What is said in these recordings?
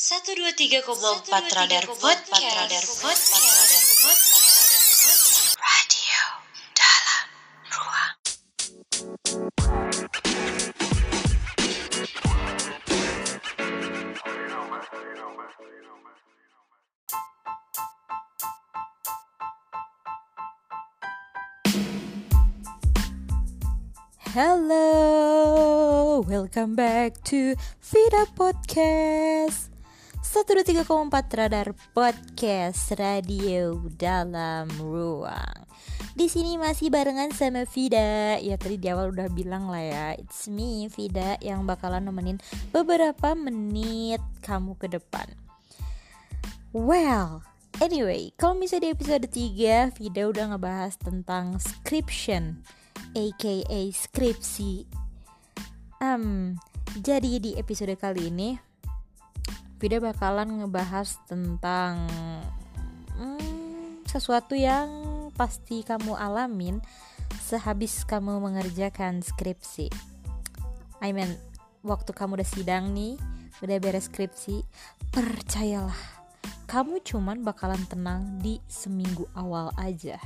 Satu dua tiga koma empat radar podcast. Radar podcast. Radar podcast. Radio dalam ruang. Hello, welcome back to Vida Podcast 123,4 Radar Podcast Radio dalam ruang. Di sini masih barengan sama Vida Ya tadi di awal udah bilang lah ya It's me, Vida Yang bakalan nemenin beberapa menit kamu ke depan. Well, anyway Kalau misalnya di episode 3 Vida udah ngebahas tentang scription aka skripsi. Um, jadi di episode kali ini Vida bakalan ngebahas tentang hmm, sesuatu yang pasti kamu alamin sehabis kamu mengerjakan skripsi. I mean, waktu kamu udah sidang nih, udah beres skripsi, percayalah, kamu cuman bakalan tenang di seminggu awal aja.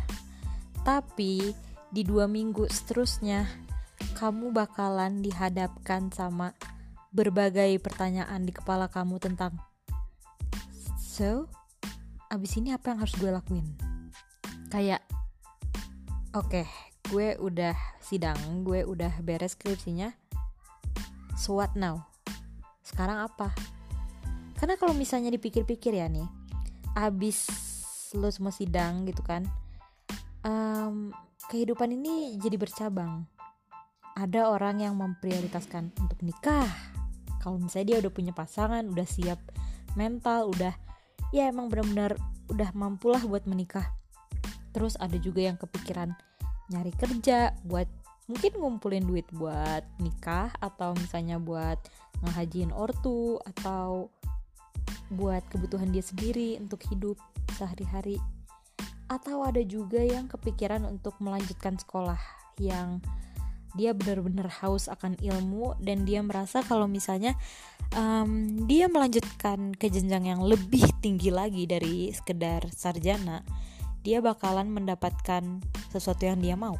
Tapi di dua minggu seterusnya kamu bakalan dihadapkan sama berbagai pertanyaan di kepala kamu tentang so abis ini apa yang harus gue lakuin kayak oke okay, gue udah sidang gue udah beres skripsinya so what now sekarang apa karena kalau misalnya dipikir-pikir ya nih abis lo semua sidang gitu kan um, kehidupan ini jadi bercabang. Ada orang yang memprioritaskan untuk nikah. Kalau misalnya dia udah punya pasangan, udah siap mental, udah ya emang benar-benar udah mampulah buat menikah. Terus ada juga yang kepikiran nyari kerja buat mungkin ngumpulin duit buat nikah atau misalnya buat ngehajiin ortu atau buat kebutuhan dia sendiri untuk hidup sehari-hari atau ada juga yang kepikiran untuk melanjutkan sekolah yang dia benar-benar haus akan ilmu dan dia merasa kalau misalnya um, dia melanjutkan ke jenjang yang lebih tinggi lagi dari sekedar sarjana dia bakalan mendapatkan sesuatu yang dia mau.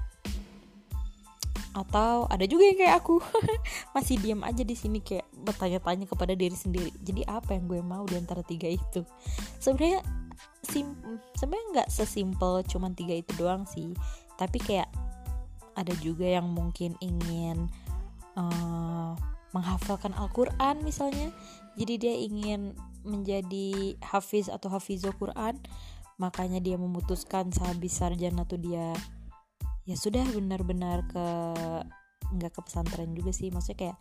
Atau ada juga yang kayak aku masih diam aja di sini kayak bertanya-tanya kepada diri sendiri jadi apa yang gue mau di antara tiga itu? Sebenarnya sebenarnya nggak sesimpel cuman tiga itu doang sih tapi kayak ada juga yang mungkin ingin uh, menghafalkan Al-Quran misalnya. Jadi dia ingin menjadi hafiz atau hafizul Quran. Makanya dia memutuskan sehabis sarjana tuh dia. Ya sudah benar-benar ke nggak ke pesantren juga sih. Maksudnya kayak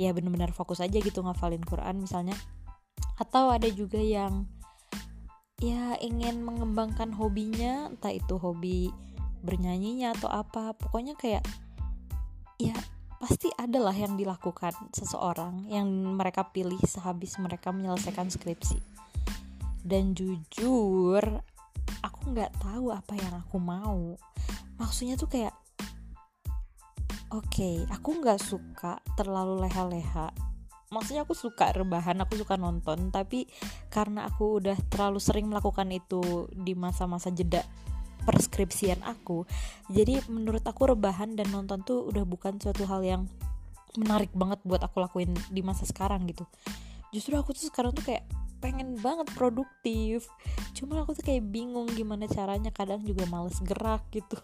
ya benar-benar fokus aja gitu ngafalin Quran misalnya. Atau ada juga yang ya ingin mengembangkan hobinya. Entah itu hobi bernyanyinya atau apa pokoknya kayak ya pasti adalah yang dilakukan seseorang yang mereka pilih sehabis mereka menyelesaikan skripsi. Dan jujur aku nggak tahu apa yang aku mau. Maksudnya tuh kayak oke okay, aku nggak suka terlalu leha-leha. Maksudnya aku suka rebahan aku suka nonton tapi karena aku udah terlalu sering melakukan itu di masa-masa jeda perskripsian aku. Jadi menurut aku rebahan dan nonton tuh udah bukan suatu hal yang menarik banget buat aku lakuin di masa sekarang gitu. Justru aku tuh sekarang tuh kayak pengen banget produktif. Cuma aku tuh kayak bingung gimana caranya kadang juga males gerak gitu.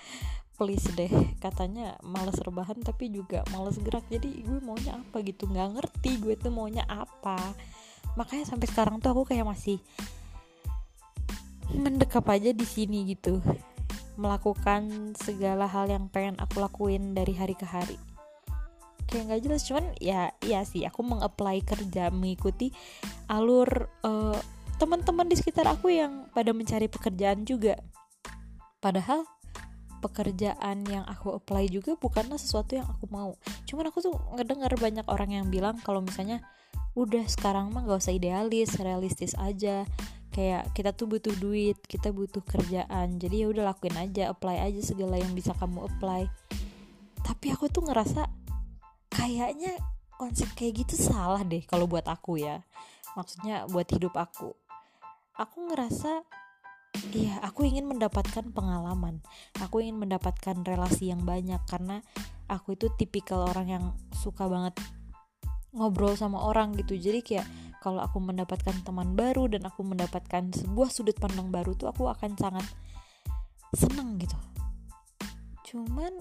Please deh katanya males rebahan tapi juga males gerak. Jadi gue maunya apa gitu? Nggak ngerti gue tuh maunya apa. Makanya sampai sekarang tuh aku kayak masih mendekap aja di sini gitu. Melakukan segala hal yang pengen aku lakuin dari hari ke hari. Kayak nggak jelas cuman ya iya sih aku mengapply kerja mengikuti alur uh, teman-teman di sekitar aku yang pada mencari pekerjaan juga. Padahal pekerjaan yang aku apply juga bukanlah sesuatu yang aku mau. Cuman aku tuh ngedengar banyak orang yang bilang kalau misalnya udah sekarang mah gak usah idealis realistis aja kayak kita tuh butuh duit kita butuh kerjaan. Jadi ya udah lakuin aja apply aja segala yang bisa kamu apply. Tapi aku tuh ngerasa kayaknya konsep kayak gitu salah deh kalau buat aku ya. Maksudnya buat hidup aku. Aku ngerasa Iya, aku ingin mendapatkan pengalaman. Aku ingin mendapatkan relasi yang banyak karena aku itu tipikal orang yang suka banget ngobrol sama orang gitu. Jadi kayak kalau aku mendapatkan teman baru dan aku mendapatkan sebuah sudut pandang baru tuh aku akan sangat senang gitu. Cuman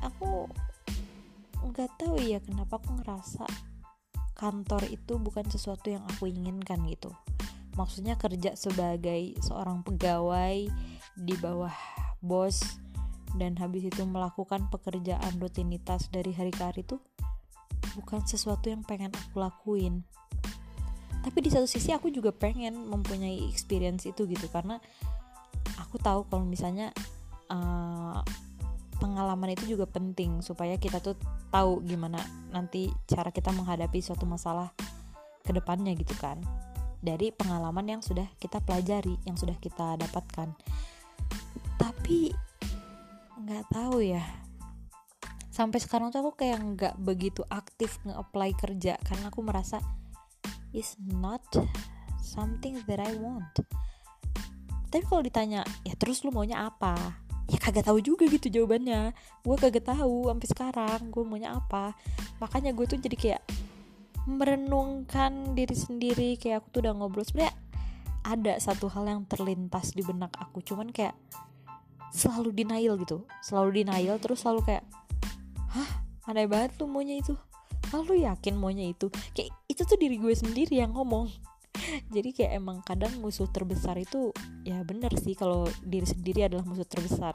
aku nggak tahu ya kenapa aku ngerasa kantor itu bukan sesuatu yang aku inginkan gitu maksudnya kerja sebagai seorang pegawai di bawah bos dan habis itu melakukan pekerjaan rutinitas dari hari ke hari itu bukan sesuatu yang pengen aku lakuin tapi di satu sisi aku juga pengen mempunyai experience itu gitu karena aku tahu kalau misalnya uh, pengalaman itu juga penting supaya kita tuh tahu gimana nanti cara kita menghadapi suatu masalah ke depannya gitu kan dari pengalaman yang sudah kita pelajari, yang sudah kita dapatkan. Tapi nggak tahu ya. Sampai sekarang tuh aku kayak nggak begitu aktif nge-apply kerja karena aku merasa is not something that I want. Tapi kalau ditanya, ya terus lu maunya apa? Ya kagak tahu juga gitu jawabannya. Gue kagak tahu sampai sekarang gue maunya apa. Makanya gue tuh jadi kayak merenungkan diri sendiri kayak aku tuh udah ngobrol sebenarnya ada satu hal yang terlintas di benak aku cuman kayak selalu denial gitu selalu denial terus selalu kayak aneh banget tuh maunya itu. Lalu yakin maunya itu? Kayak itu tuh diri gue sendiri yang ngomong. Jadi kayak emang kadang musuh terbesar itu ya bener sih kalau diri sendiri adalah musuh terbesar.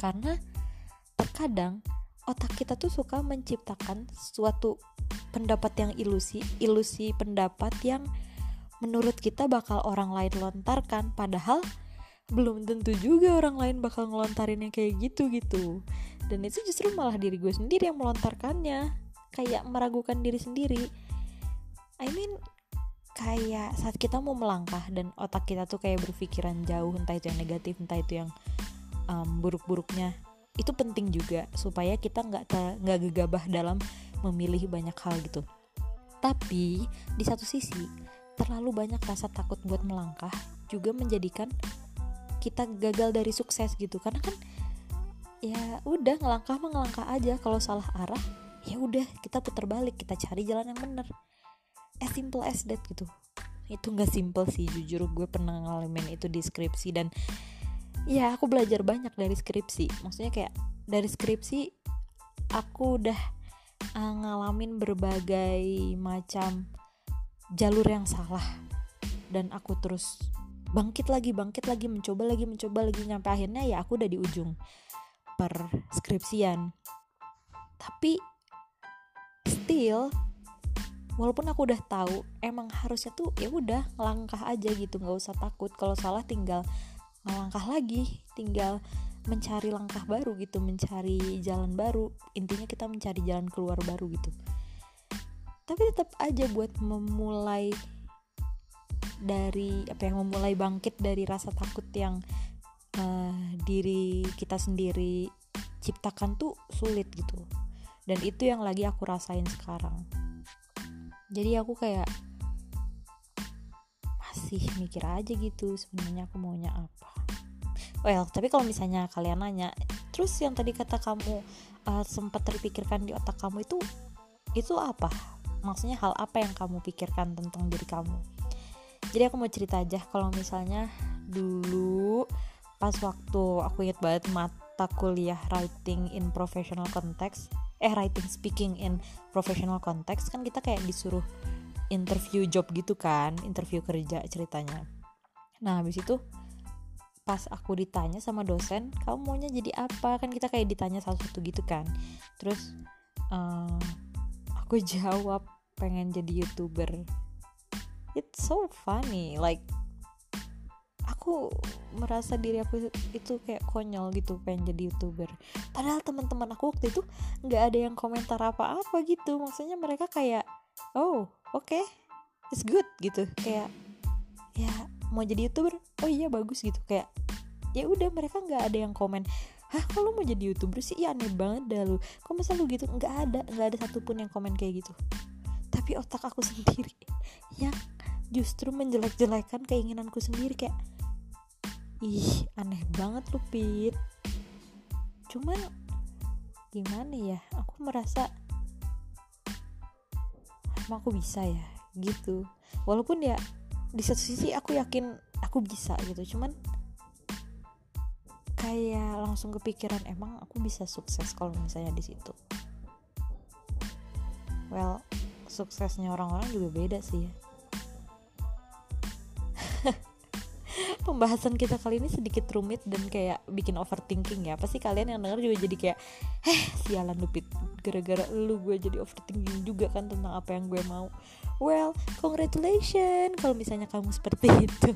Karena terkadang otak kita tuh suka menciptakan suatu pendapat yang ilusi, ilusi pendapat yang menurut kita bakal orang lain lontarkan, padahal belum tentu juga orang lain bakal ngelontarin yang kayak gitu gitu. Dan itu justru malah diri gue sendiri yang melontarkannya, kayak meragukan diri sendiri. I mean, kayak saat kita mau melangkah dan otak kita tuh kayak berpikiran jauh, entah itu yang negatif, entah itu yang um, buruk-buruknya itu penting juga supaya kita nggak nggak gegabah dalam memilih banyak hal gitu. Tapi di satu sisi terlalu banyak rasa takut buat melangkah juga menjadikan kita gagal dari sukses gitu. Karena kan ya udah ngelangkah mah ngelangkah aja. Kalau salah arah ya udah kita putar balik kita cari jalan yang bener. As simple as that gitu. Itu nggak simple sih jujur gue pernah ngalamin itu di skripsi dan ya aku belajar banyak dari skripsi. Maksudnya kayak dari skripsi aku udah uh, ngalamin berbagai macam jalur yang salah. Dan aku terus bangkit lagi bangkit lagi mencoba lagi mencoba lagi nyampe akhirnya ya aku udah di ujung per skripsian tapi still walaupun aku udah tahu emang harusnya tuh ya udah langkah aja gitu nggak usah takut. Kalau salah tinggal melangkah lagi tinggal mencari langkah baru gitu mencari jalan baru. Intinya kita mencari jalan keluar baru gitu. Tapi tetap aja buat memulai dari apa yang memulai bangkit dari rasa takut yang uh, diri kita sendiri ciptakan tuh sulit gitu. Dan itu yang lagi aku rasain sekarang. Jadi aku kayak masih mikir aja gitu sebenarnya aku maunya apa. Well tapi kalau misalnya kalian nanya terus yang tadi kata kamu uh, sempat terpikirkan di otak kamu itu itu apa? Maksudnya hal apa yang kamu pikirkan tentang diri kamu? Jadi aku mau cerita aja kalau misalnya dulu pas waktu aku inget banget mata kuliah writing in professional context eh writing speaking in professional context kan kita kayak disuruh interview job gitu kan interview kerja ceritanya. Nah habis itu pas aku ditanya sama dosen kamu maunya jadi apa? Kan kita kayak ditanya satu-satu gitu kan. Terus uh, aku jawab pengen jadi youtuber. It's so funny like aku merasa diri aku itu kayak konyol gitu pengen jadi youtuber. Padahal teman-teman aku waktu itu nggak ada yang komentar apa-apa gitu. Maksudnya mereka kayak oh oke okay, it's good gitu. Kayak ya mau jadi youtuber? Oh iya bagus gitu. Kayak ya udah mereka nggak ada yang komen hah kalau mau jadi youtuber sih? Ya aneh banget dah lu. Kok masa lu gitu? Nggak ada nggak ada satupun yang komen kayak gitu. Tapi otak aku sendiri yang justru menjelek-jelekan keinginanku sendiri kayak ih aneh banget lu Pit. Cuman gimana ya aku merasa emang aku bisa ya? Gitu. Walaupun ya di satu sisi aku yakin aku bisa gitu cuman kayak langsung kepikiran emang aku bisa sukses kalau misalnya di situ? Well suksesnya orang-orang juga beda sih ya pembahasan kita kali ini sedikit rumit dan kayak bikin overthinking ya. Pasti kalian yang denger juga jadi kayak eh sialan lu pit. Gara-gara lu gue jadi overthinking juga kan tentang apa yang gue mau. Well congratulations kalau misalnya kamu seperti itu